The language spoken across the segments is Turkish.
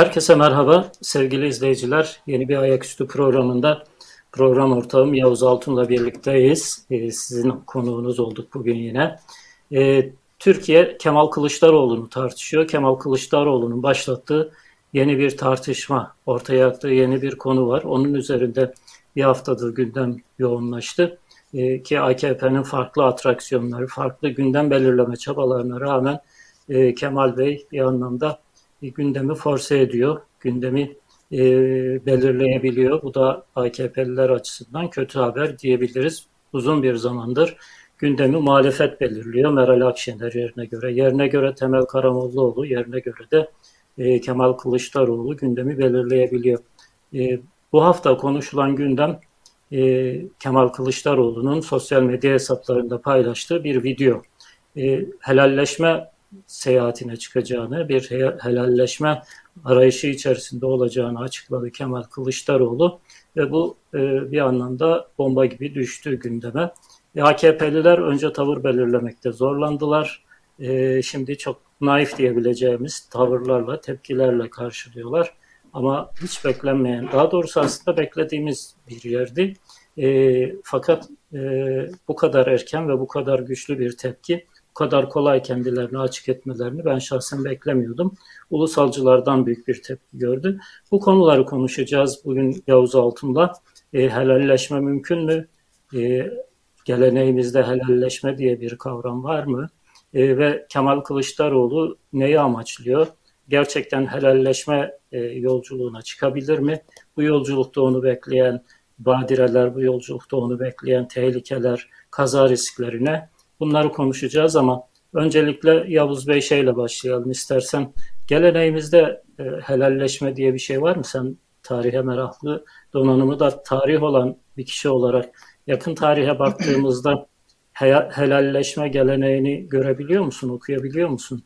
Herkese merhaba sevgili izleyiciler. Yeni bir ayaküstü programında program ortağım Yavuz Altun'la birlikteyiz. Ee, sizin konuğunuz olduk bugün yine. Ee, Türkiye Kemal Kılıçdaroğlu'nu tartışıyor. Kemal Kılıçdaroğlu'nun başlattığı yeni bir tartışma, ortaya attığı yeni bir konu var. Onun üzerinde bir haftadır gündem yoğunlaştı. Ee, ki AKP'nin farklı atraksiyonları, farklı gündem belirleme çabalarına rağmen e, Kemal Bey bir anlamda gündemi force ediyor. Gündemi e, belirleyebiliyor. Bu da AKP'liler açısından kötü haber diyebiliriz. Uzun bir zamandır gündemi muhalefet belirliyor. Meral Akşener yerine göre. Yerine göre Temel Karamollaoğlu, yerine göre de e, Kemal Kılıçdaroğlu gündemi belirleyebiliyor. E, bu hafta konuşulan gündem e, Kemal Kılıçdaroğlu'nun sosyal medya hesaplarında paylaştığı bir video. E, helalleşme seyahatine çıkacağını, bir helalleşme arayışı içerisinde olacağını açıkladı Kemal Kılıçdaroğlu ve bu e, bir anlamda bomba gibi düştü gündeme. E, AKP'liler önce tavır belirlemekte zorlandılar. E, şimdi çok naif diyebileceğimiz tavırlarla, tepkilerle karşılıyorlar. Ama hiç beklenmeyen, daha doğrusu aslında beklediğimiz bir yerdi. E, fakat e, bu kadar erken ve bu kadar güçlü bir tepki kadar kolay kendilerini açık etmelerini ben şahsen beklemiyordum. Ulusalcılardan büyük bir tepki gördü. Bu konuları konuşacağız bugün Yavuz Altun'la. E, helalleşme mümkün mü? E, geleneğimizde helalleşme diye bir kavram var mı? E, ve Kemal Kılıçdaroğlu neyi amaçlıyor? Gerçekten helalleşme e, yolculuğuna çıkabilir mi? Bu yolculukta onu bekleyen badireler, bu yolculukta onu bekleyen tehlikeler, kaza risklerine Bunları konuşacağız ama öncelikle Yavuz Bey şeyle başlayalım istersen. Geleneğimizde e, helalleşme diye bir şey var mı? Sen tarihe meraklı, donanımı da tarih olan bir kişi olarak yakın tarihe baktığımızda he, helalleşme geleneğini görebiliyor musun, okuyabiliyor musun?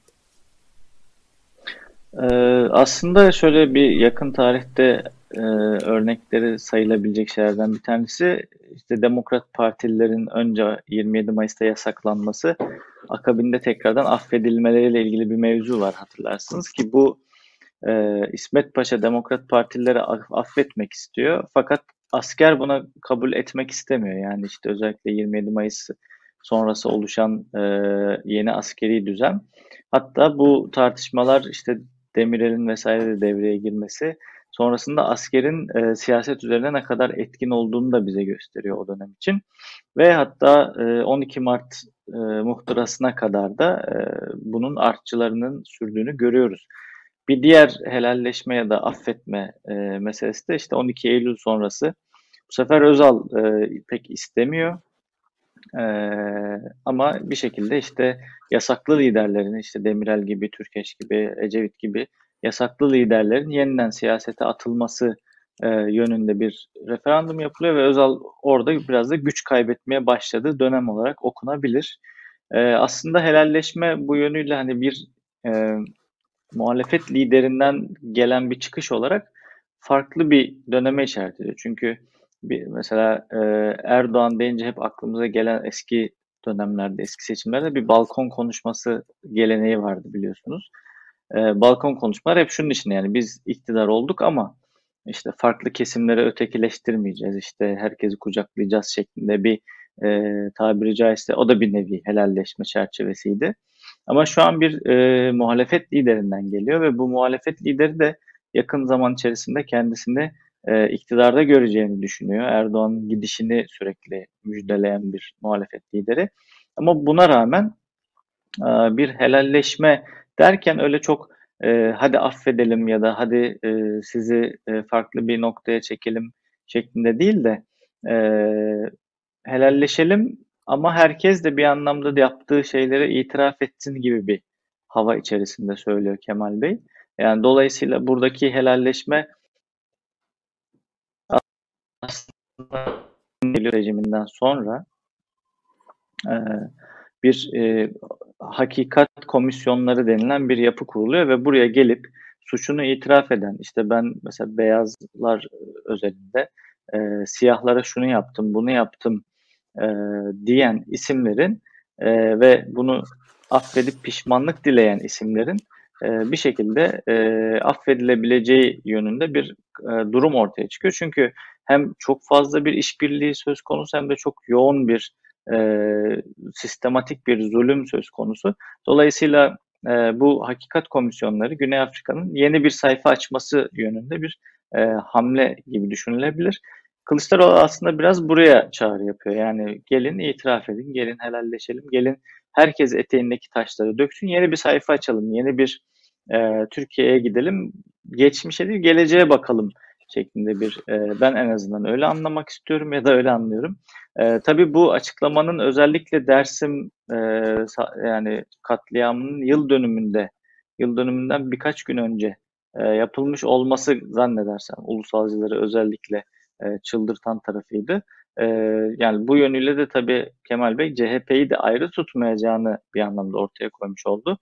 Ee, aslında şöyle bir yakın tarihte e, örnekleri sayılabilecek şeylerden bir tanesi. İşte Demokrat Partililerin önce 27 Mayıs'ta yasaklanması akabinde tekrardan affedilmeleriyle ilgili bir mevzu var hatırlarsınız ki bu e, İsmet Paşa Demokrat Partilileri affetmek istiyor. Fakat asker buna kabul etmek istemiyor. Yani işte özellikle 27 Mayıs sonrası oluşan e, yeni askeri düzen. Hatta bu tartışmalar işte Demirel'in vesaire de devreye girmesi sonrasında askerin e, siyaset üzerine ne kadar etkin olduğunu da bize gösteriyor o dönem için. Ve hatta e, 12 Mart e, muhtırasına kadar da e, bunun artçılarının sürdüğünü görüyoruz. Bir diğer helalleşme ya da affetme e, meselesi de işte 12 Eylül sonrası. Bu sefer Özal e, pek istemiyor. Ee, ama bir şekilde işte yasaklı liderlerin işte Demirel gibi, Türkeş gibi, Ecevit gibi yasaklı liderlerin yeniden siyasete atılması e, yönünde bir referandum yapılıyor ve Özal orada biraz da güç kaybetmeye başladığı dönem olarak okunabilir. E, aslında helalleşme bu yönüyle hani bir e, muhalefet liderinden gelen bir çıkış olarak farklı bir döneme işaret ediyor. Çünkü bir, mesela e, Erdoğan deyince hep aklımıza gelen eski dönemlerde, eski seçimlerde bir balkon konuşması geleneği vardı biliyorsunuz e, balkon konuşmalar hep şunun için yani biz iktidar olduk ama işte farklı kesimleri ötekileştirmeyeceğiz işte herkesi kucaklayacağız şeklinde bir e, tabiri caizse o da bir nevi helalleşme çerçevesiydi. Ama şu an bir e, muhalefet liderinden geliyor ve bu muhalefet lideri de yakın zaman içerisinde kendisini e, iktidarda göreceğini düşünüyor. Erdoğan'ın gidişini sürekli müjdeleyen bir muhalefet lideri. Ama buna rağmen e, bir helalleşme derken öyle çok e, hadi affedelim ya da hadi e, sizi e, farklı bir noktaya çekelim şeklinde değil de e, helalleşelim ama herkes de bir anlamda yaptığı şeylere itiraf etsin gibi bir hava içerisinde söylüyor Kemal Bey. Yani dolayısıyla buradaki helalleşme aslında rejiminden sonra e, bir e, hakikat komisyonları denilen bir yapı kuruluyor ve buraya gelip suçunu itiraf eden işte ben mesela beyazlar özelinde e, siyahlara şunu yaptım bunu yaptım e, diyen isimlerin e, ve bunu affedip pişmanlık dileyen isimlerin e, bir şekilde e, affedilebileceği yönünde bir e, durum ortaya çıkıyor. Çünkü hem çok fazla bir işbirliği söz konusu hem de çok yoğun bir e, sistematik bir zulüm söz konusu. Dolayısıyla e, bu hakikat komisyonları Güney Afrika'nın yeni bir sayfa açması yönünde bir e, hamle gibi düşünülebilir. Kılıçdaroğlu aslında biraz buraya çağrı yapıyor. Yani gelin itiraf edin, gelin helalleşelim, gelin herkes eteğindeki taşları döksün, yeni bir sayfa açalım, yeni bir e, Türkiye'ye gidelim, geçmişe değil geleceğe bakalım şeklinde bir e, ben en azından öyle anlamak istiyorum ya da öyle anlıyorum. E, tabii bu açıklamanın özellikle Dersim e, yani katliamının yıl dönümünde yıl dönümünden birkaç gün önce e, yapılmış olması zannedersem ulusalcıları özellikle e, çıldırtan tarafıydı. E, yani bu yönüyle de tabii Kemal Bey CHP'yi de ayrı tutmayacağını bir anlamda ortaya koymuş oldu.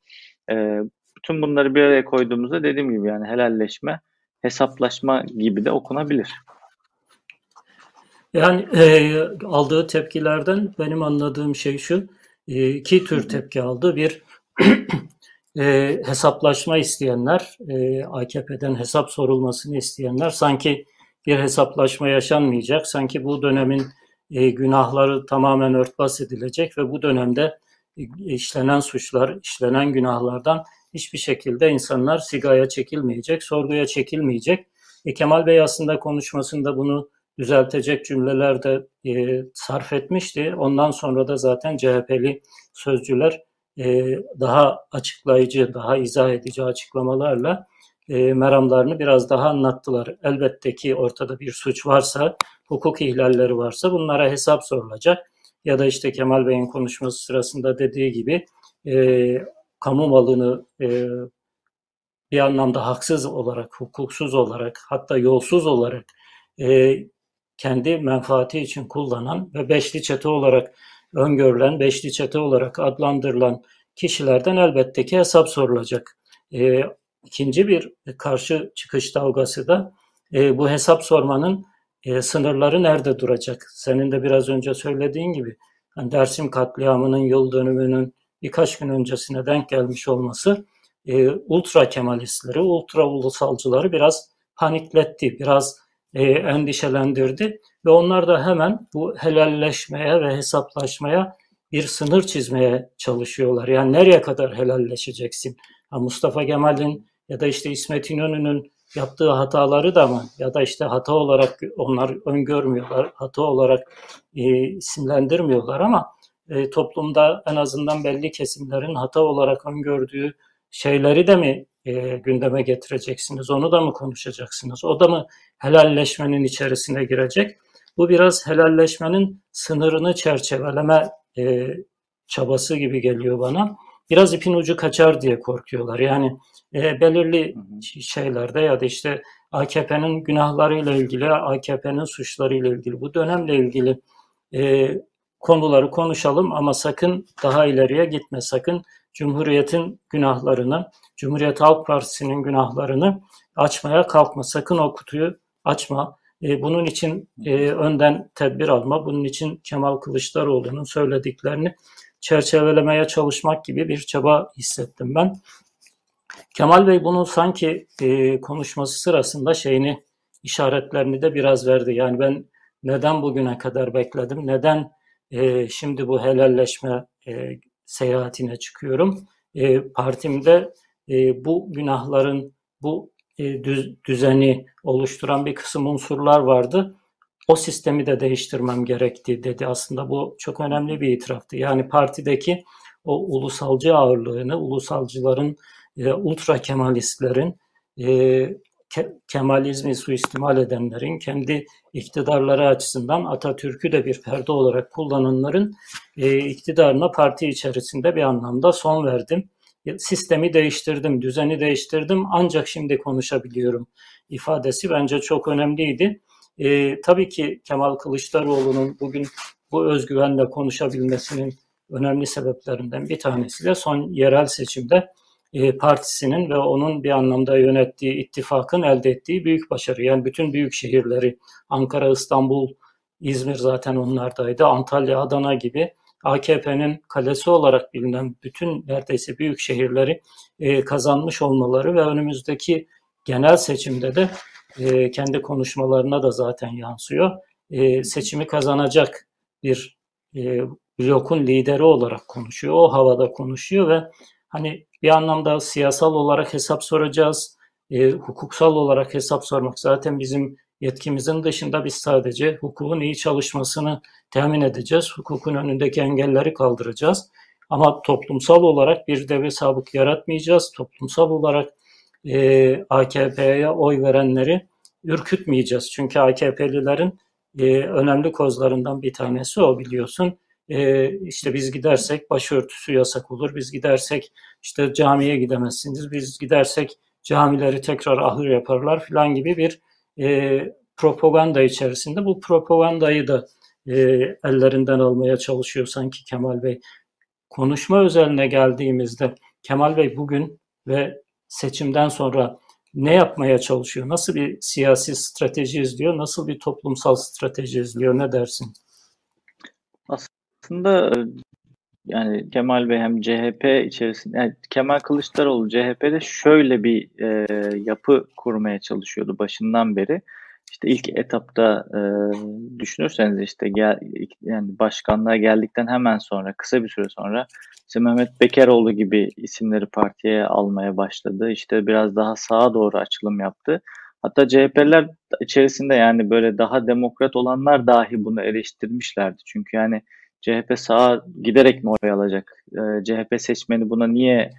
E, bütün bunları bir araya koyduğumuzda dediğim gibi yani helalleşme, hesaplaşma gibi de okunabilir. Yani e, aldığı tepkilerden benim anladığım şey şu, e, iki tür tepki aldı. Bir e, hesaplaşma isteyenler, e, AKP'den hesap sorulmasını isteyenler sanki bir hesaplaşma yaşanmayacak, sanki bu dönemin e, günahları tamamen örtbas edilecek ve bu dönemde e, işlenen suçlar, işlenen günahlardan hiçbir şekilde insanlar sigaya çekilmeyecek, sorguya çekilmeyecek. E, Kemal Bey aslında konuşmasında bunu düzeltecek cümleler de e, sarf etmişti. Ondan sonra da zaten CHP'li sözcüler e, daha açıklayıcı, daha izah edici açıklamalarla e, meramlarını biraz daha anlattılar. Elbette ki ortada bir suç varsa, hukuk ihlalleri varsa bunlara hesap sorulacak. Ya da işte Kemal Bey'in konuşması sırasında dediği gibi e, kamu malını e, bir anlamda haksız olarak, hukuksuz olarak, hatta yolsuz olarak e, kendi menfaati için kullanan ve beşli çete olarak öngörülen, beşli çete olarak adlandırılan kişilerden elbette ki hesap sorulacak. E, ikinci bir karşı çıkış dalgası da e, bu hesap sormanın e, sınırları nerede duracak? Senin de biraz önce söylediğin gibi yani Dersim katliamının yıl dönümünün birkaç gün öncesine denk gelmiş olması e, ultra kemalistleri, ultra ulusalcıları biraz panikletti, biraz e, endişelendirdi ve onlar da hemen bu helalleşmeye ve hesaplaşmaya bir sınır çizmeye çalışıyorlar. Yani nereye kadar helalleşeceksin? Ha, Mustafa Kemal'in ya da işte İsmet İnönü'nün yaptığı hataları da mı ya da işte hata olarak onlar öngörmüyorlar, hata olarak e, isimlendirmiyorlar ama e, toplumda en azından belli kesimlerin hata olarak öngördüğü şeyleri de mi e, gündeme getireceksiniz? Onu da mı konuşacaksınız? O da mı helalleşmenin içerisine girecek? Bu biraz helalleşmenin sınırını çerçeveleme e, çabası gibi geliyor bana. Biraz ipin ucu kaçar diye korkuyorlar. Yani e, belirli şeylerde ya da işte AKP'nin günahlarıyla ilgili, AKP'nin suçlarıyla ilgili, bu dönemle ilgili e, konuları konuşalım ama sakın daha ileriye gitme, sakın Cumhuriyet'in günahlarını, Cumhuriyet Halk Partisi'nin günahlarını açmaya kalkma. Sakın o kutuyu açma. E, bunun için e, önden tedbir alma, bunun için Kemal Kılıçdaroğlu'nun söylediklerini çerçevelemeye çalışmak gibi bir çaba hissettim ben. Kemal Bey bunu sanki e, konuşması sırasında şeyini işaretlerini de biraz verdi. Yani ben neden bugüne kadar bekledim, neden e, şimdi bu helalleşme e, seyahatine çıkıyorum. E, partimde e, bu günahların, bu e, düz, düzeni oluşturan bir kısım unsurlar vardı. O sistemi de değiştirmem gerekti dedi. Aslında bu çok önemli bir itiraftı. Yani partideki o ulusalcı ağırlığını, ulusalcıların, e, ultra kemalistlerin, e, ke, Kemalizmi suistimal edenlerin, kendi iktidarları açısından Atatürk'ü de bir perde olarak kullananların e, iktidarına parti içerisinde bir anlamda son verdim. Sistemi değiştirdim, düzeni değiştirdim ancak şimdi konuşabiliyorum ifadesi bence çok önemliydi. E, tabii ki Kemal Kılıçdaroğlu'nun bugün bu özgüvenle konuşabilmesinin önemli sebeplerinden bir tanesi de son yerel seçimde e, partisinin ve onun bir anlamda yönettiği ittifakın elde ettiği büyük başarı. Yani bütün büyük şehirleri Ankara, İstanbul, İzmir zaten onlardaydı. Antalya, Adana gibi AKP'nin kalesi olarak bilinen bütün neredeyse büyük şehirleri e, kazanmış olmaları ve önümüzdeki genel seçimde de e, kendi konuşmalarına da zaten yansıyor. Seçimi kazanacak bir e, blokun lideri olarak konuşuyor. O havada konuşuyor ve hani bir anlamda siyasal olarak hesap soracağız. E, hukuksal olarak hesap sormak zaten bizim yetkimizin dışında biz sadece hukukun iyi çalışmasını temin edeceğiz. Hukukun önündeki engelleri kaldıracağız. Ama toplumsal olarak bir deve sabık yaratmayacağız. Toplumsal olarak e, AKP'ye oy verenleri ürkütmeyeceğiz. Çünkü AKP'lilerin e, önemli kozlarından bir tanesi o biliyorsun. E, işte biz gidersek başörtüsü yasak olur. Biz gidersek işte camiye gidemezsiniz. Biz gidersek camileri tekrar ahır yaparlar filan gibi bir e, propaganda içerisinde. Bu propagandayı da e, ellerinden almaya çalışıyor sanki Kemal Bey. Konuşma özeline geldiğimizde Kemal Bey bugün ve seçimden sonra ne yapmaya çalışıyor? Nasıl bir siyasi strateji izliyor? Nasıl bir toplumsal strateji izliyor? Ne dersin? Aslında yani Kemal Bey hem CHP içerisinde yani Kemal Kılıçdaroğlu CHP'de şöyle bir e, yapı kurmaya çalışıyordu başından beri. İşte ilk etapta e, düşünürseniz işte gel, yani başkanlığa geldikten hemen sonra kısa bir süre sonra işte Mehmet Bekeroğlu gibi isimleri partiye almaya başladı. İşte biraz daha sağa doğru açılım yaptı. Hatta CHP'ler içerisinde yani böyle daha demokrat olanlar dahi bunu eleştirmişlerdi. Çünkü yani CHP sağa giderek mi oy alacak? E, CHP seçmeni buna niye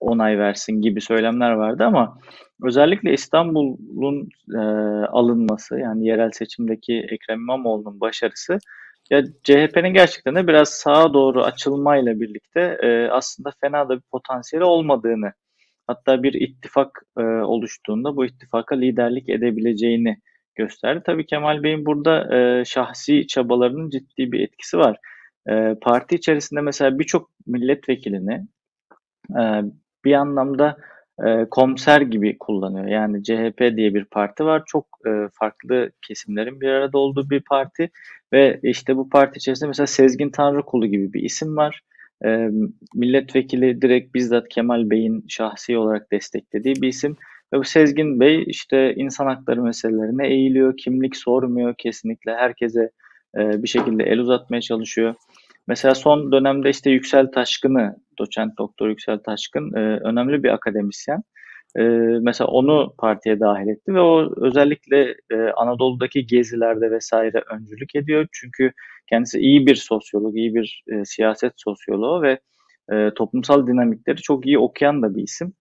onay versin gibi söylemler vardı ama özellikle İstanbul'un e, alınması yani yerel seçimdeki Ekrem İmamoğlu'nun başarısı ya CHP'nin gerçekten de biraz sağa doğru açılmayla birlikte e, aslında fena da bir potansiyeli olmadığını hatta bir ittifak e, oluştuğunda bu ittifaka liderlik edebileceğini gösterdi. Tabii Kemal Bey'in burada e, şahsi çabalarının ciddi bir etkisi var. E, parti içerisinde mesela birçok milletvekilini e, bir anlamda e, komiser gibi kullanıyor. Yani CHP diye bir parti var. Çok e, farklı kesimlerin bir arada olduğu bir parti ve işte bu parti içerisinde mesela Sezgin Tanrıkulu gibi bir isim var. E, milletvekili direkt bizzat Kemal Bey'in şahsi olarak desteklediği bir isim. Ve bu Sezgin Bey işte insan hakları meselelerine eğiliyor, kimlik sormuyor kesinlikle herkese e, bir şekilde el uzatmaya çalışıyor. Mesela son dönemde işte Yüksel Taşkın'ı, doçent doktor Yüksel Taşkın e, önemli bir akademisyen. E, mesela onu partiye dahil etti ve o özellikle e, Anadolu'daki gezilerde vesaire öncülük ediyor. Çünkü kendisi iyi bir sosyolog, iyi bir e, siyaset sosyoloğu ve e, toplumsal dinamikleri çok iyi okuyan da bir isim.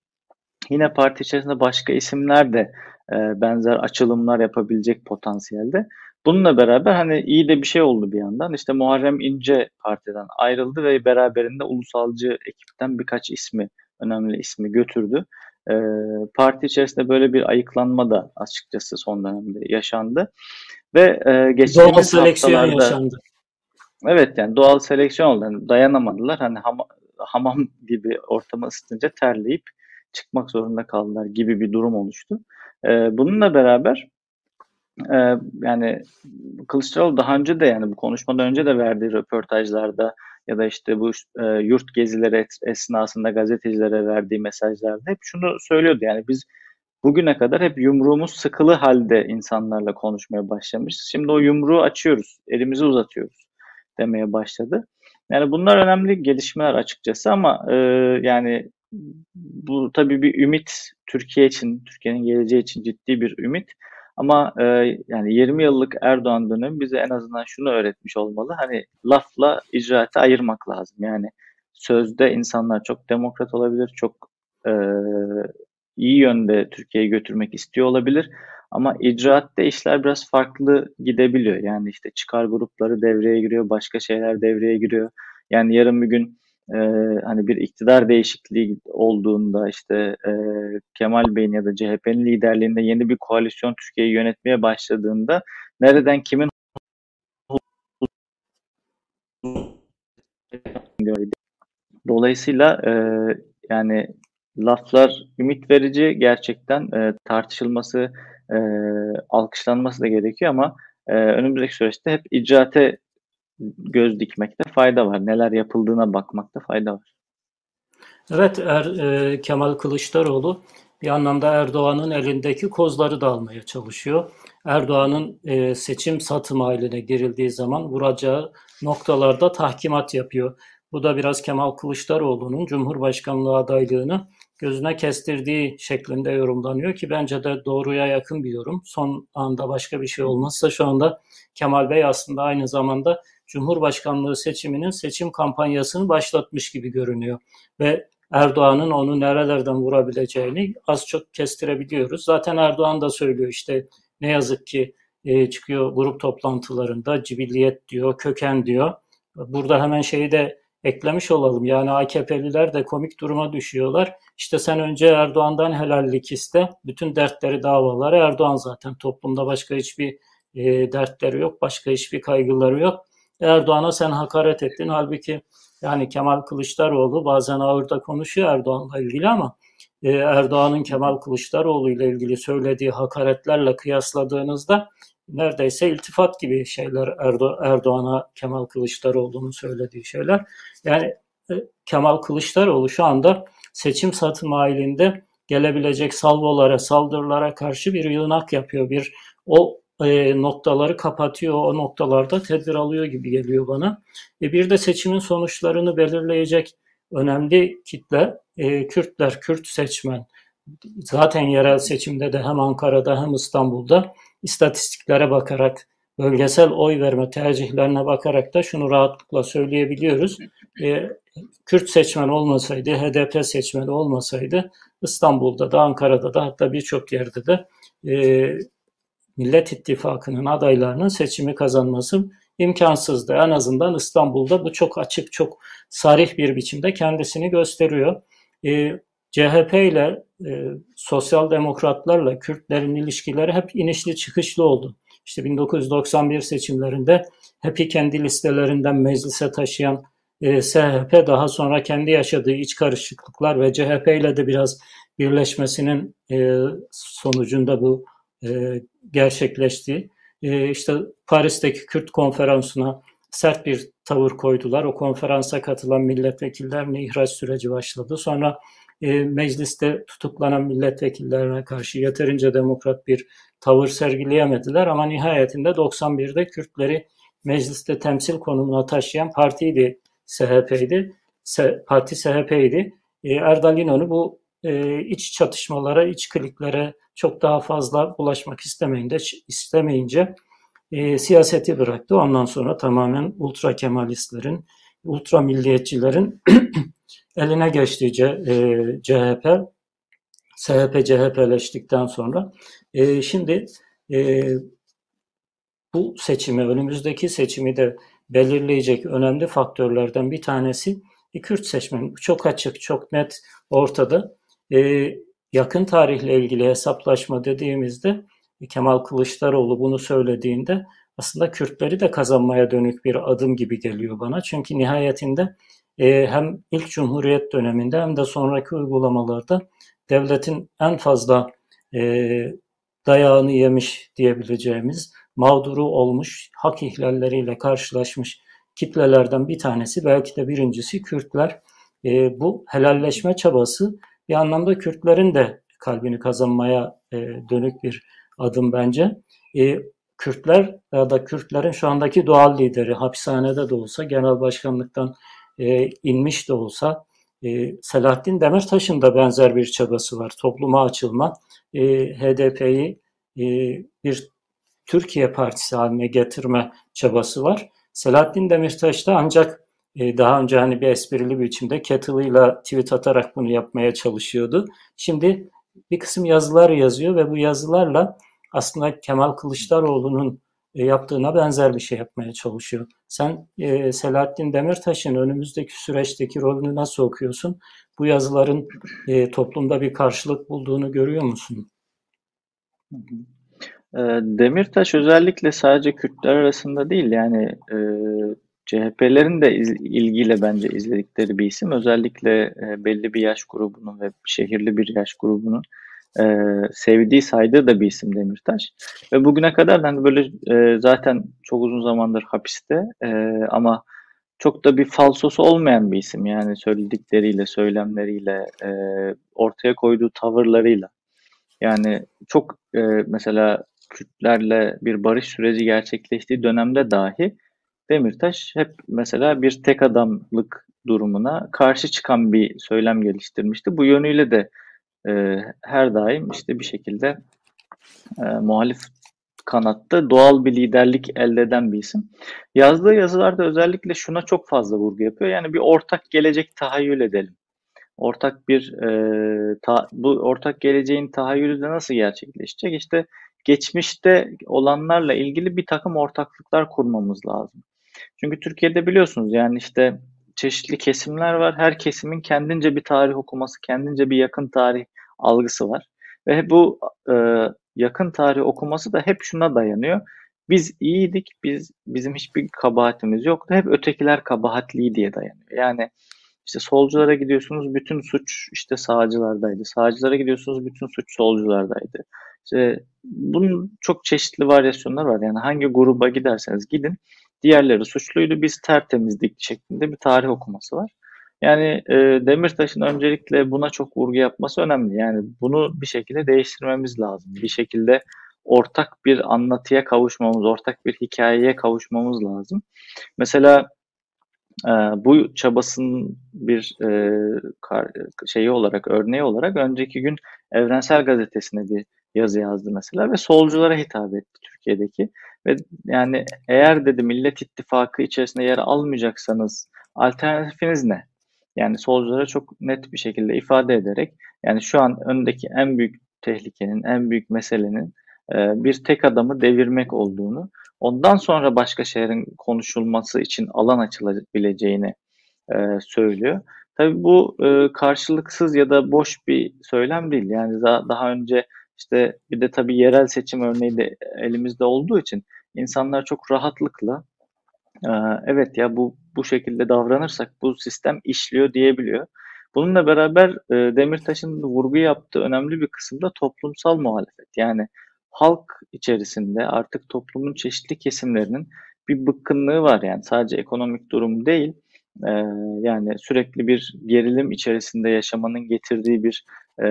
Yine parti içerisinde başka isimler de e, benzer açılımlar yapabilecek potansiyelde. Bununla beraber hani iyi de bir şey oldu bir yandan. İşte Muharrem İnce partiden ayrıldı ve beraberinde ulusalcı ekipten birkaç ismi, önemli ismi götürdü. Ee, parti içerisinde böyle bir ayıklanma da açıkçası son dönemde yaşandı. Ve e, geçtiğimiz doğal seleksiyon haftalarda, yaşandı. Evet yani doğal seleksiyon oldu. Yani dayanamadılar. Hani ham, hamam gibi ortamı ısıtınca terleyip çıkmak zorunda kaldılar gibi bir durum oluştu. Ee, bununla beraber ee, yani Kılıçdaroğlu daha önce de yani bu konuşmadan önce de verdiği röportajlarda ya da işte bu e, yurt gezileri esnasında gazetecilere verdiği mesajlarda hep şunu söylüyordu yani biz bugüne kadar hep yumruğumuz sıkılı halde insanlarla konuşmaya başlamışız. Şimdi o yumruğu açıyoruz, elimizi uzatıyoruz demeye başladı. Yani bunlar önemli gelişmeler açıkçası ama e, yani bu tabii bir ümit Türkiye için, Türkiye'nin geleceği için ciddi bir ümit. Ama e, yani 20 yıllık Erdoğan dönemi bize en azından şunu öğretmiş olmalı. Hani lafla icraatı ayırmak lazım. Yani sözde insanlar çok demokrat olabilir, çok e, iyi yönde Türkiye'yi götürmek istiyor olabilir. Ama icraatte işler biraz farklı gidebiliyor. Yani işte çıkar grupları devreye giriyor, başka şeyler devreye giriyor. Yani yarın bir gün e, hani bir iktidar değişikliği olduğunda işte e, Kemal Bey'in ya da CHP'nin liderliğinde yeni bir koalisyon Türkiye'yi yönetmeye başladığında nereden kimin Dolayısıyla e, yani laflar ümit verici gerçekten e, tartışılması, e, alkışlanması da gerekiyor ama e, önümüzdeki süreçte hep icraate göz dikmekte fayda var. Neler yapıldığına bakmakta fayda var. Evet er, e, Kemal Kılıçdaroğlu bir anlamda Erdoğan'ın elindeki kozları da almaya çalışıyor. Erdoğan'ın e, seçim satım haline girildiği zaman vuracağı noktalarda tahkimat yapıyor. Bu da biraz Kemal Kılıçdaroğlu'nun Cumhurbaşkanlığı adaylığını gözüne kestirdiği şeklinde yorumlanıyor ki bence de doğruya yakın bir yorum. Son anda başka bir şey olmazsa şu anda Kemal Bey aslında aynı zamanda Cumhurbaşkanlığı seçiminin seçim kampanyasını başlatmış gibi görünüyor. Ve Erdoğan'ın onu nerelerden vurabileceğini az çok kestirebiliyoruz. Zaten Erdoğan da söylüyor işte ne yazık ki e, çıkıyor grup toplantılarında cibilliyet diyor, köken diyor. Burada hemen şeyi de eklemiş olalım. Yani AKP'liler de komik duruma düşüyorlar. İşte sen önce Erdoğan'dan helallik iste. Bütün dertleri, davaları Erdoğan zaten. Toplumda başka hiçbir e, dertleri yok. Başka hiçbir kaygıları yok. Erdoğan'a sen hakaret ettin. Halbuki yani Kemal Kılıçdaroğlu bazen ağırda konuşuyor Erdoğan'la ilgili ama e, Erdoğan'ın Kemal Kılıçdaroğlu ile ilgili söylediği hakaretlerle kıyasladığınızda neredeyse iltifat gibi şeyler Erdo Erdoğan'a Kemal Kılıçdaroğlu'nun söylediği şeyler. Yani e, Kemal Kılıçdaroğlu şu anda seçim satım halinde gelebilecek salvolara, saldırılara karşı bir yığınak yapıyor. Bir o e, noktaları kapatıyor, o noktalarda tedbir alıyor gibi geliyor bana. E, bir de seçimin sonuçlarını belirleyecek önemli kitle e, Kürtler, Kürt seçmen. Zaten yerel seçimde de hem Ankara'da hem İstanbul'da istatistiklere bakarak, bölgesel oy verme tercihlerine bakarak da şunu rahatlıkla söyleyebiliyoruz. E, Kürt seçmen olmasaydı, HDP seçmeni olmasaydı İstanbul'da da Ankara'da da hatta birçok yerde de e, Millet İttifakı'nın adaylarının seçimi kazanması imkansızdı. En azından İstanbul'da bu çok açık, çok sarih bir biçimde kendisini gösteriyor. E, CHP ile e, sosyal demokratlarla Kürtlerin ilişkileri hep inişli çıkışlı oldu. İşte 1991 seçimlerinde HEP'i kendi listelerinden meclise taşıyan e, SHP daha sonra kendi yaşadığı iç karışıklıklar ve CHP ile de biraz birleşmesinin e, sonucunda bu e, gerçekleşti. E, işte Paris'teki Kürt konferansına sert bir tavır koydular. O konferansa katılan milletvekillerine ihraç süreci başladı. Sonra e, mecliste tutuklanan milletvekillerine karşı yeterince demokrat bir tavır sergileyemediler ama nihayetinde 91'de Kürtleri mecliste temsil konumuna taşıyan partiydi SHP'ydi. Parti SHP'ydi. E, Erdal İnönü bu e, iç çatışmalara, iç kliklere çok daha fazla bulaşmak istemeyince, istemeyince e, siyaseti bıraktı. Ondan sonra tamamen ultra kemalistlerin, ultra milliyetçilerin eline geçti C, e, CHP. SHP CHP'leştikten sonra. E, şimdi e, bu seçimi, önümüzdeki seçimi de belirleyecek önemli faktörlerden bir tanesi Kürt seçmeni. Çok açık, çok net ortada. E, yakın tarihle ilgili hesaplaşma dediğimizde Kemal Kılıçdaroğlu bunu söylediğinde aslında Kürtleri de kazanmaya dönük bir adım gibi geliyor bana. Çünkü nihayetinde e, hem ilk Cumhuriyet döneminde hem de sonraki uygulamalarda devletin en fazla e, dayağını yemiş diyebileceğimiz, mağduru olmuş, hak ihlalleriyle karşılaşmış kitlelerden bir tanesi, belki de birincisi Kürtler. E, bu helalleşme çabası bir anlamda Kürtlerin de kalbini kazanmaya e, dönük bir adım bence. E, Kürtler ya da Kürtlerin şu andaki doğal lideri hapishanede de olsa, genel başkanlıktan e, inmiş de olsa e, Selahattin Demirtaş'ın da benzer bir çabası var. Topluma açılma, e, HDP'yi e, bir Türkiye Partisi haline getirme çabası var. Selahattin Demirtaş da ancak daha önce hani bir esprili biçimde kettle'ıyla tweet atarak bunu yapmaya çalışıyordu. Şimdi bir kısım yazılar yazıyor ve bu yazılarla aslında Kemal Kılıçdaroğlu'nun e, yaptığına benzer bir şey yapmaya çalışıyor. Sen e, Selahattin Demirtaş'ın önümüzdeki süreçteki rolünü nasıl okuyorsun? Bu yazıların e, toplumda bir karşılık bulduğunu görüyor musun? E, Demirtaş özellikle sadece Kürtler arasında değil yani e, CHP'lerin de iz, ilgiyle bence izledikleri bir isim. Özellikle e, belli bir yaş grubunun ve şehirli bir yaş grubunun e, sevdiği, saydığı da bir isim Demirtaş. Ve bugüne kadar hani böyle e, zaten çok uzun zamandır hapiste e, ama çok da bir falsosu olmayan bir isim. Yani söyledikleriyle, söylemleriyle, e, ortaya koyduğu tavırlarıyla. Yani çok e, mesela Kürtlerle bir barış süreci gerçekleştiği dönemde dahi Demirtaş hep mesela bir tek adamlık durumuna karşı çıkan bir söylem geliştirmişti. Bu yönüyle de e, her daim işte bir şekilde e, muhalif kanatta doğal bir liderlik elde eden bir isim. Yazdığı yazılarda özellikle şuna çok fazla vurgu yapıyor. Yani bir ortak gelecek tahayyül edelim. Ortak bir e, ta, bu ortak geleceğin tahayyülü de nasıl gerçekleşecek? İşte geçmişte olanlarla ilgili bir takım ortaklıklar kurmamız lazım. Çünkü Türkiye'de biliyorsunuz yani işte çeşitli kesimler var. Her kesimin kendince bir tarih okuması, kendince bir yakın tarih algısı var. Ve bu e, yakın tarih okuması da hep şuna dayanıyor. Biz iyiydik, biz bizim hiçbir kabahatimiz yoktu. Hep ötekiler kabahatli diye dayanıyor. Yani işte solculara gidiyorsunuz bütün suç işte sağcılardaydı. Sağcılara gidiyorsunuz bütün suç solculardaydı. İşte bunun çok çeşitli varyasyonlar var. Yani hangi gruba giderseniz gidin diğerleri suçluydu biz tertemizdik şeklinde bir tarih okuması var. Yani e, Demirtaş'ın öncelikle buna çok vurgu yapması önemli. Yani bunu bir şekilde değiştirmemiz lazım. Bir şekilde ortak bir anlatıya kavuşmamız, ortak bir hikayeye kavuşmamız lazım. Mesela e, bu çabasının bir e, şeyi olarak, örneği olarak önceki gün Evrensel Gazetesi'ne bir yazı yazdı mesela ve solculara hitap etti Türkiye'deki. Ve yani eğer dedi Millet İttifakı içerisinde yer almayacaksanız alternatifiniz ne? Yani solculara çok net bir şekilde ifade ederek yani şu an öndeki en büyük tehlikenin, en büyük meselenin e, bir tek adamı devirmek olduğunu, ondan sonra başka şeylerin konuşulması için alan açılabileceğini e, söylüyor. Tabii bu e, karşılıksız ya da boş bir söylem değil. Yani daha, daha önce işte bir de tabii yerel seçim örneği de elimizde olduğu için insanlar çok rahatlıkla evet ya bu bu şekilde davranırsak bu sistem işliyor diyebiliyor. Bununla beraber e, Demirtaş'ın vurgu yaptığı önemli bir kısımda toplumsal muhalefet. Yani halk içerisinde artık toplumun çeşitli kesimlerinin bir bıkkınlığı var yani sadece ekonomik durum değil. E, yani sürekli bir gerilim içerisinde yaşamanın getirdiği bir e,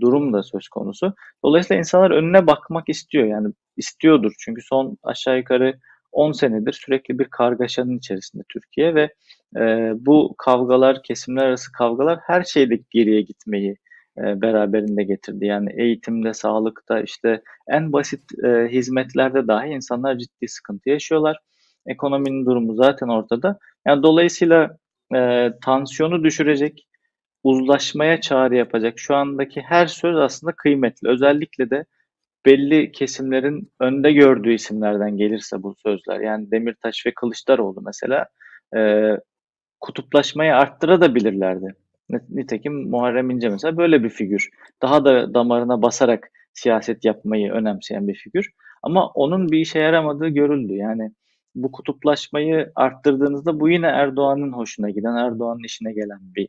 durum da söz konusu. Dolayısıyla insanlar önüne bakmak istiyor yani istiyordur çünkü son aşağı yukarı 10 senedir sürekli bir kargaşanın içerisinde Türkiye ve e, bu kavgalar, kesimler arası kavgalar her şeyde geriye gitmeyi e, beraberinde getirdi. Yani eğitimde, sağlıkta, işte en basit e, hizmetlerde dahi insanlar ciddi sıkıntı yaşıyorlar. Ekonominin durumu zaten ortada. Yani dolayısıyla e, tansiyonu düşürecek, uzlaşmaya çağrı yapacak şu andaki her söz aslında kıymetli. Özellikle de belli kesimlerin önde gördüğü isimlerden gelirse bu sözler yani Demirtaş ve Kılıçdaroğlu mesela e, kutuplaşmayı arttırabilirlerdi. Nitekim Muharrem İnce mesela böyle bir figür. Daha da damarına basarak siyaset yapmayı önemseyen bir figür. Ama onun bir işe yaramadığı görüldü. Yani bu kutuplaşmayı arttırdığınızda bu yine Erdoğan'ın hoşuna giden, Erdoğan'ın işine gelen bir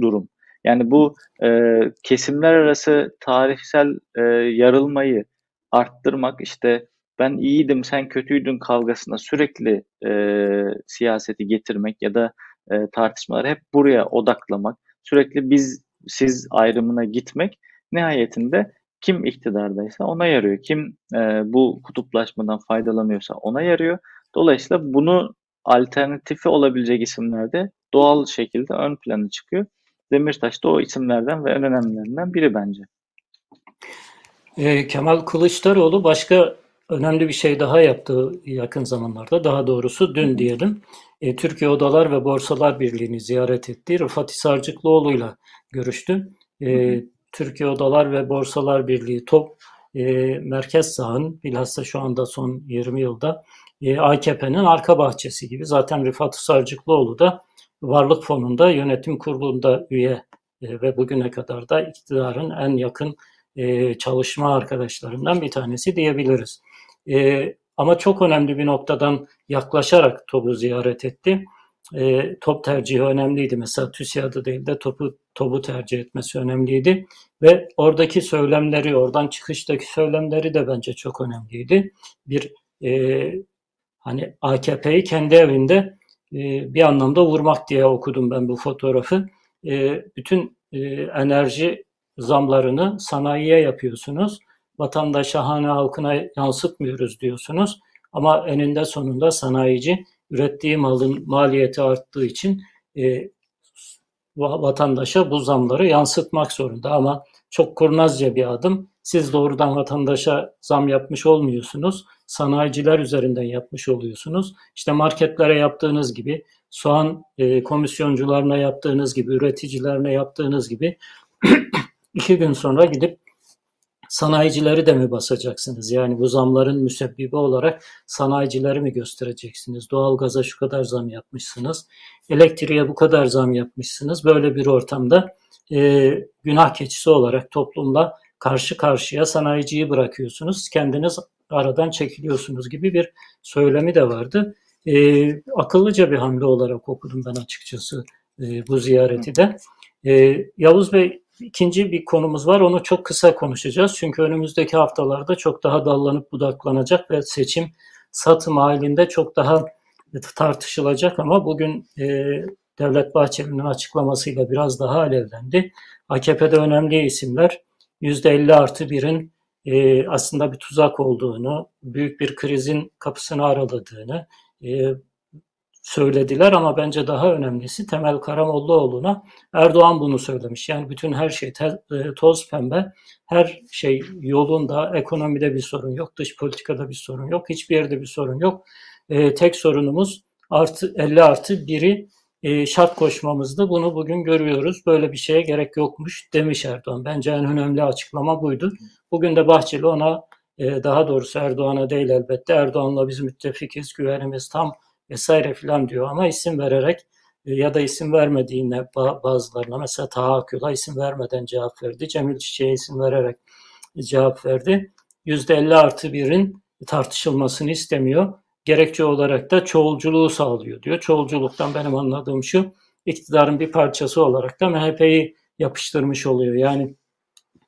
durum. Yani bu e, kesimler arası tarihsel e, yarılmayı arttırmak işte ben iyiydim sen kötüydün kavgasına sürekli e, siyaseti getirmek ya da e, tartışmaları hep buraya odaklamak sürekli biz siz ayrımına gitmek nihayetinde kim iktidardaysa ona yarıyor. Kim e, bu kutuplaşmadan faydalanıyorsa ona yarıyor. Dolayısıyla bunu alternatifi olabilecek isimlerde doğal şekilde ön plana çıkıyor. Demirtaş da o isimlerden ve en önemlilerinden biri bence. E, Kemal Kılıçdaroğlu başka önemli bir şey daha yaptı yakın zamanlarda. Daha doğrusu dün diyelim. E, Türkiye Odalar ve Borsalar Birliği'ni ziyaret etti. Rıfat Hisarcıklıoğlu'yla görüştü. E, Türkiye Odalar ve Borsalar Birliği top e, merkez sağın bilhassa şu anda son 20 yılda e, AKP'nin arka bahçesi gibi. Zaten Rıfat Hisarcıklıoğlu da Varlık Fonu'nda yönetim kurulunda üye e, ve bugüne kadar da iktidarın en yakın e, çalışma arkadaşlarından bir tanesi diyebiliriz. Ama çok önemli bir noktadan yaklaşarak TOB'u ziyaret etti. top tercihi önemliydi. Mesela TÜSİAD'ı değil de topu topu tercih etmesi önemliydi. Ve oradaki söylemleri, oradan çıkıştaki söylemleri de bence çok önemliydi. Bir hani AKP'yi kendi evinde e, bir anlamda vurmak diye okudum ben bu fotoğrafı. E, bütün e, enerji zamlarını sanayiye yapıyorsunuz. Vatandaşa, hane halkına yansıtmıyoruz diyorsunuz. Ama eninde sonunda sanayici ürettiği malın maliyeti arttığı için vatandaşa bu zamları yansıtmak zorunda. Ama çok kurnazca bir adım. Siz doğrudan vatandaşa zam yapmış olmuyorsunuz. Sanayiciler üzerinden yapmış oluyorsunuz. İşte marketlere yaptığınız gibi, soğan e, komisyoncularına yaptığınız gibi, üreticilerine yaptığınız gibi iki gün sonra gidip sanayicileri de mi basacaksınız? Yani bu zamların müsebbibi olarak sanayicileri mi göstereceksiniz? Doğalgaza şu kadar zam yapmışsınız, elektriğe bu kadar zam yapmışsınız. Böyle bir ortamda e, günah keçisi olarak toplumla karşı karşıya sanayiciyi bırakıyorsunuz. Kendiniz aradan çekiliyorsunuz gibi bir söylemi de vardı. E, akıllıca bir hamle olarak okudum ben açıkçası e, bu ziyareti de. E, Yavuz Bey ikinci bir konumuz var. Onu çok kısa konuşacağız. Çünkü önümüzdeki haftalarda çok daha dallanıp budaklanacak ve seçim satım halinde çok daha tartışılacak ama bugün e, Devlet Bahçeli'nin açıklamasıyla biraz daha alevlendi. AKP'de önemli isimler %50 artı 1'in e, aslında bir tuzak olduğunu, büyük bir krizin kapısını araladığını, e, söylediler ama bence daha önemlisi Temel Karamollaoğlu'na Erdoğan bunu söylemiş. Yani bütün her şey te, e, toz pembe, her şey yolunda, ekonomide bir sorun yok, dış politikada bir sorun yok, hiçbir yerde bir sorun yok. E, tek sorunumuz artı 50 artı 1'i e, şart koşmamızdı. Bunu bugün görüyoruz. Böyle bir şeye gerek yokmuş demiş Erdoğan. Bence en önemli açıklama buydu. Bugün de Bahçeli ona e, daha doğrusu Erdoğan'a değil elbette Erdoğan'la biz müttefikiz, güvenimiz tam vesaire filan diyor ama isim vererek e, ya da isim vermediğine bazılarına mesela Taha Akül'a isim vermeden cevap verdi. Cemil Çiçek'e isim vererek cevap verdi. %50 artı birin tartışılmasını istemiyor. Gerekçe olarak da çoğulculuğu sağlıyor diyor. Çoğulculuktan benim anladığım şu, iktidarın bir parçası olarak da MHP'yi yapıştırmış oluyor. Yani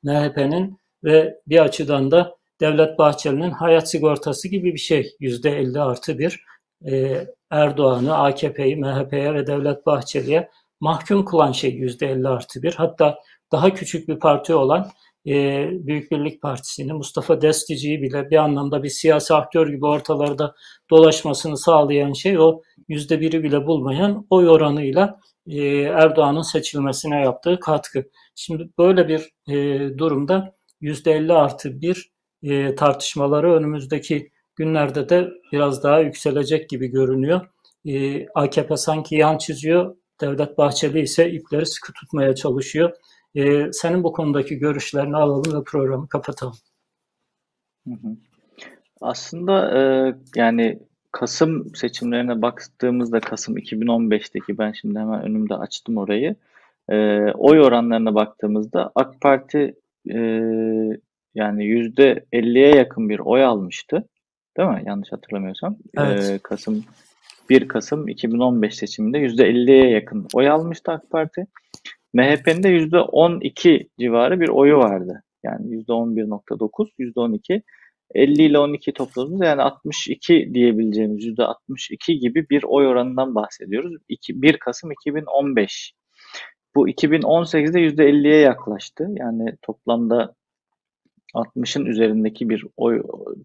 MHP'nin ve bir açıdan da Devlet Bahçeli'nin hayat sigortası gibi bir şey. %50 artı bir e, Erdoğan'ı, AKP'yi, MHP'ye ve Devlet Bahçeli'ye mahkum kılan şey %50 artı bir. Hatta daha küçük bir parti olan e, Büyük Birlik Partisi'ni, Mustafa Destici'yi bile bir anlamda bir siyasi aktör gibi ortalarda dolaşmasını sağlayan şey o yüzde biri bile bulmayan oy oranıyla e, Erdoğan'ın seçilmesine yaptığı katkı. Şimdi böyle bir e, durumda yüzde 50 artı bir e, tartışmaları önümüzdeki günlerde de biraz daha yükselecek gibi görünüyor. Ee, AKP sanki yan çiziyor, Devlet Bahçeli ise ipleri sıkı tutmaya çalışıyor. Ee, senin bu konudaki görüşlerini alalım ve programı kapatalım. Aslında e, yani Kasım seçimlerine baktığımızda Kasım 2015'teki ben şimdi hemen önümde açtım orayı. E, oy oranlarına baktığımızda AK Parti e, yani %50'ye yakın bir oy almıştı. Değil mi? Yanlış hatırlamıyorsam. Evet. Ee, Kasım 1 Kasım 2015 seçiminde %50'ye yakın oy almıştı AK Parti. MHP'nin de %12 civarı bir oyu vardı. Yani %11.9, %12. 50 ile 12 topladığımız yani 62 diyebileceğimiz %62 gibi bir oy oranından bahsediyoruz. 2, 1 Kasım 2015. Bu 2018'de %50'ye yaklaştı. Yani toplamda 60'ın üzerindeki bir oy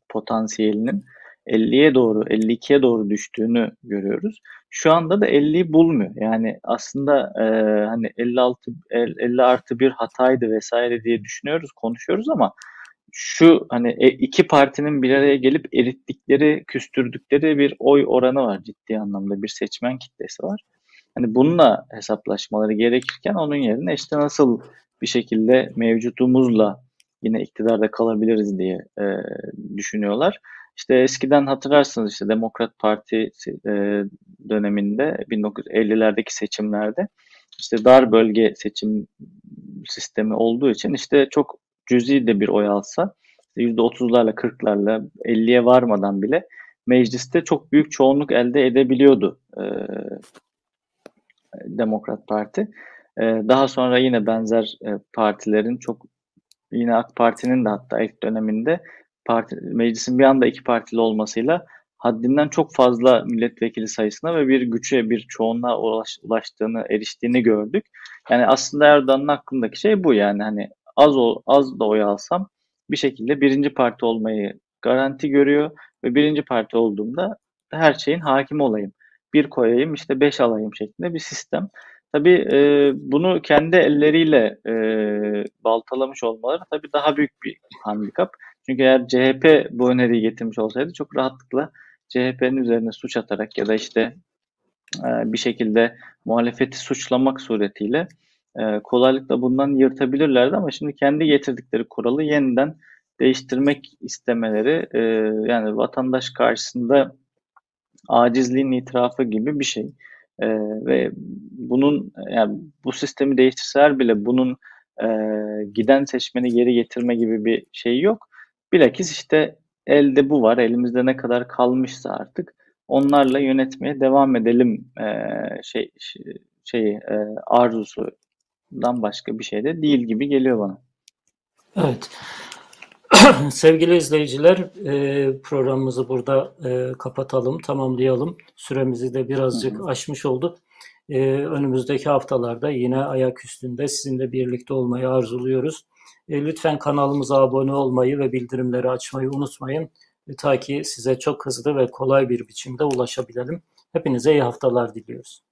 potansiyelinin 50'ye doğru, 52'ye doğru düştüğünü görüyoruz. Şu anda da 50'yi bulmuyor. Yani aslında e, hani 56 50 artı bir hataydı vesaire diye düşünüyoruz, konuşuyoruz ama şu hani e, iki partinin bir araya gelip erittikleri, küstürdükleri bir oy oranı var ciddi anlamda bir seçmen kitlesi var. Hani bununla hesaplaşmaları gerekirken onun yerine işte nasıl bir şekilde mevcutumuzla yine iktidarda kalabiliriz diye e, düşünüyorlar. İşte eskiden hatırlarsınız işte Demokrat Parti e, döneminde 1950'lerdeki seçimlerde işte dar bölge seçim sistemi olduğu için işte çok cüzi de bir oy alsa %30'larla 40'larla 50'ye varmadan bile mecliste çok büyük çoğunluk elde edebiliyordu e, Demokrat Parti. Daha sonra yine benzer partilerin çok yine AK Parti'nin de hatta ilk döneminde parti, meclisin bir anda iki partili olmasıyla haddinden çok fazla milletvekili sayısına ve bir güçe, bir çoğunluğa ulaş, ulaştığını, eriştiğini gördük. Yani aslında Erdoğan'ın hakkındaki şey bu yani hani az ol, az da oy alsam bir şekilde birinci parti olmayı garanti görüyor ve birinci parti olduğumda her şeyin hakim olayım. Bir koyayım işte beş alayım şeklinde bir sistem. Tabii e, bunu kendi elleriyle e, baltalamış olmaları tabii daha büyük bir handikap. Çünkü eğer CHP bu öneriyi getirmiş olsaydı çok rahatlıkla CHP'nin üzerine suç atarak ya da işte e, bir şekilde muhalefeti suçlamak suretiyle e, kolaylıkla bundan yırtabilirlerdi ama şimdi kendi getirdikleri kuralı yeniden değiştirmek istemeleri e, yani vatandaş karşısında acizliğin itirafı gibi bir şey. Ve bunun yani bu sistemi değiştirseler bile bunun giden seçmeni geri getirme gibi bir şey yok. Bilakis işte elde bu var. Elimizde ne kadar kalmışsa artık onlarla yönetmeye devam edelim e, şey şey e, arzusundan başka bir şey de değil gibi geliyor bana. Evet. Sevgili izleyiciler e, programımızı burada e, kapatalım, tamamlayalım. Süremizi de birazcık hı hı. aşmış olduk. E, önümüzdeki haftalarda yine ayak üstünde sizinle birlikte olmayı arzuluyoruz. Lütfen kanalımıza abone olmayı ve bildirimleri açmayı unutmayın. Ta ki size çok hızlı ve kolay bir biçimde ulaşabilelim. Hepinize iyi haftalar diliyoruz.